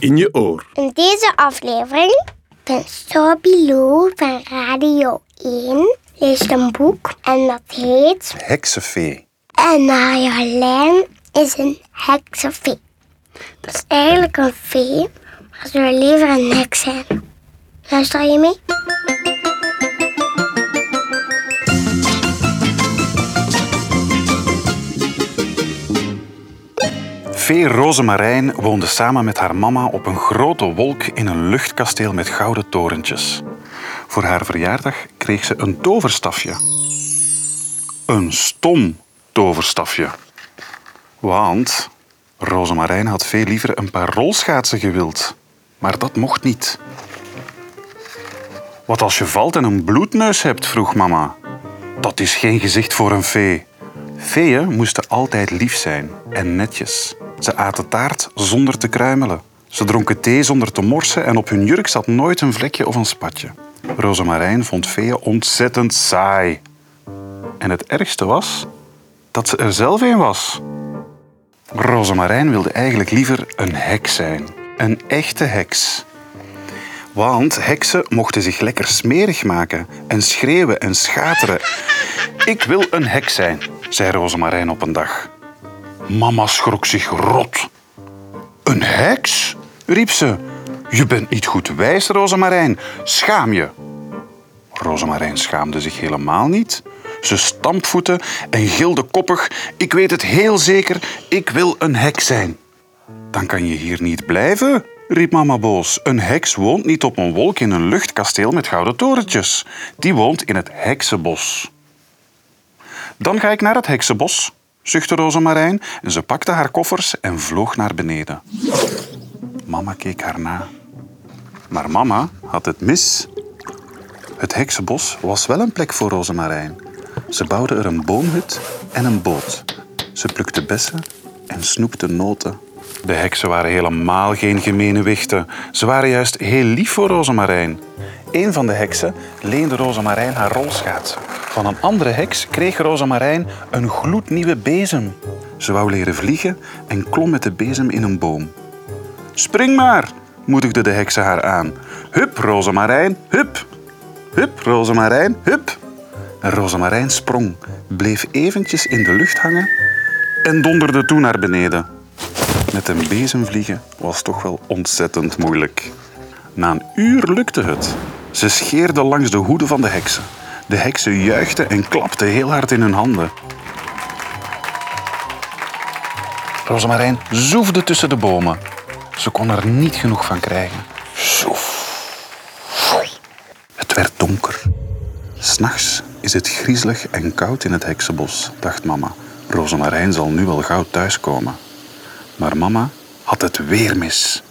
in je oor. In deze aflevering van Sorbilou van Radio 1 leest een boek en dat heet Heksenvee. En Marjolein is een heksenvee. Dat is eigenlijk een vee, maar ze wil liever een heks zijn. Luister je mee? Vee Rozemarijn woonde samen met haar mama op een grote wolk in een luchtkasteel met gouden torentjes. Voor haar verjaardag kreeg ze een toverstafje. Een stom toverstafje. Want Rozemarijn had veel liever een paar rolschaatsen gewild. Maar dat mocht niet. Wat als je valt en een bloedneus hebt, vroeg mama. Dat is geen gezicht voor een vee. Veeën moesten altijd lief zijn en netjes. Ze aten taart zonder te kruimelen. Ze dronken thee zonder te morsen en op hun jurk zat nooit een vlekje of een spatje. Rosemarijn vond veeën ontzettend saai. En het ergste was dat ze er zelf een was. Rosemarijn wilde eigenlijk liever een heks zijn. Een echte heks. Want heksen mochten zich lekker smerig maken en schreeuwen en schateren. Ik wil een heks zijn, zei Rosemarijn op een dag. Mama schrok zich rot. Een heks? riep ze. Je bent niet goed wijs, Rosemarijn. Schaam je. Rosemarijn schaamde zich helemaal niet. Ze stampvoette en gilde koppig. Ik weet het heel zeker, ik wil een heks zijn. Dan kan je hier niet blijven, riep mama boos. Een heks woont niet op een wolk in een luchtkasteel met gouden torentjes. Die woont in het heksenbos. Dan ga ik naar het heksenbos, zuchtte Rosemarijn en ze pakte haar koffers en vloog naar beneden. Mama keek haar na. Maar mama had het mis. Het heksenbos was wel een plek voor Rosemarijn. Ze bouwde er een boomhut en een boot. Ze plukte bessen en snoepte noten. De heksen waren helemaal geen gemene wichten. Ze waren juist heel lief voor Rosemarijn. Een van de heksen leende Rosemarijn haar rolschaatsen. Van een andere heks kreeg Rosemarijn een gloednieuwe bezem. Ze wou leren vliegen en klom met de bezem in een boom. Spring maar, moedigde de heksen haar aan. Hup, Rosemarijn, hup. Hup, Rosemarijn, hup. En Rosemarijn sprong, bleef eventjes in de lucht hangen en donderde toen naar beneden. Met een bezem vliegen was toch wel ontzettend moeilijk. Na een uur lukte het. Ze scheerden langs de hoeden van de heksen. De heksen juichten en klapten heel hard in hun handen. Rosemarijn zoefde tussen de bomen. Ze kon er niet genoeg van krijgen. Zoef. Het werd donker. S'nachts is het griezelig en koud in het heksenbos, dacht mama. Rosemarijn zal nu wel gauw thuiskomen. Maar mama had het weer mis.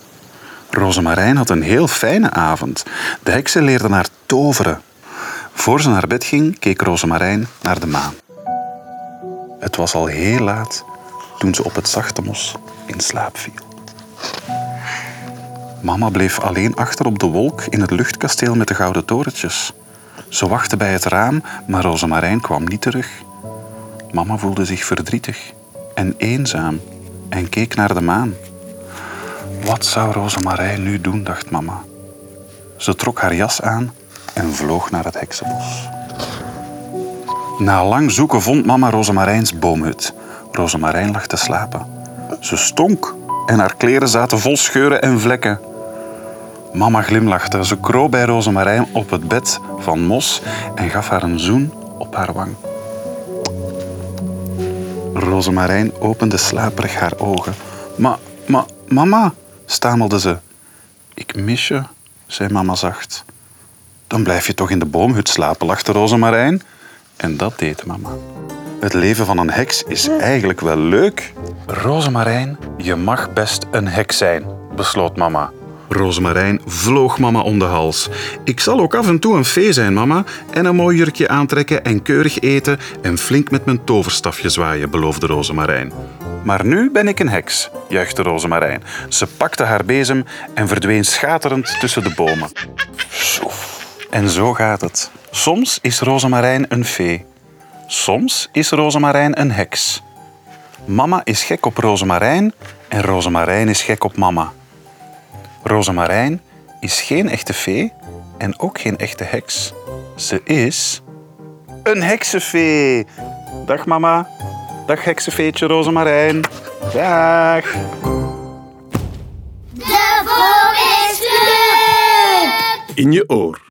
Rosemarijn had een heel fijne avond. De heksen leerden haar toveren. Voor ze naar bed ging, keek Rosemarijn naar de maan. Het was al heel laat toen ze op het zachte mos in slaap viel. Mama bleef alleen achter op de wolk in het luchtkasteel met de gouden torentjes. Ze wachtte bij het raam, maar Rosemarijn kwam niet terug. Mama voelde zich verdrietig en eenzaam en keek naar de maan. Wat zou Rosemarijn nu doen, dacht mama. Ze trok haar jas aan en vloog naar het heksenbos. Na lang zoeken vond mama Rosemarijns boomhut. Rosemarijn lag te slapen. Ze stonk en haar kleren zaten vol scheuren en vlekken. Mama glimlachte. Ze kroop bij Rosemarijn op het bed van mos en gaf haar een zoen op haar wang. Rosemarijn opende slaperig haar ogen. Ma, ma, mama, stamelde ze. Ik mis je, zei mama zacht. Dan blijf je toch in de boomhut slapen, lachte Rosemarijn. En dat deed mama. Het leven van een heks is eigenlijk wel leuk. Rosemarijn, je mag best een heks zijn, besloot mama. Rosemarijn vloog mama om de hals. Ik zal ook af en toe een fee zijn, mama, en een mooi jurkje aantrekken en keurig eten en flink met mijn toverstafje zwaaien, beloofde Rosemarijn. Maar nu ben ik een heks, juichte Rosemarijn. Ze pakte haar bezem en verdween schaterend tussen de bomen. En zo gaat het. Soms is Rosemarijn een fee. Soms is Rosemarijn een heks. Mama is gek op Rosemarijn en Rosemarijn is gek op mama. Rosemarijn is geen echte fee en ook geen echte heks. Ze is een heksenfee. Dag mama. Dag heksenfeetje Rosemarijn. Dag. De Vogelclub! In je oor.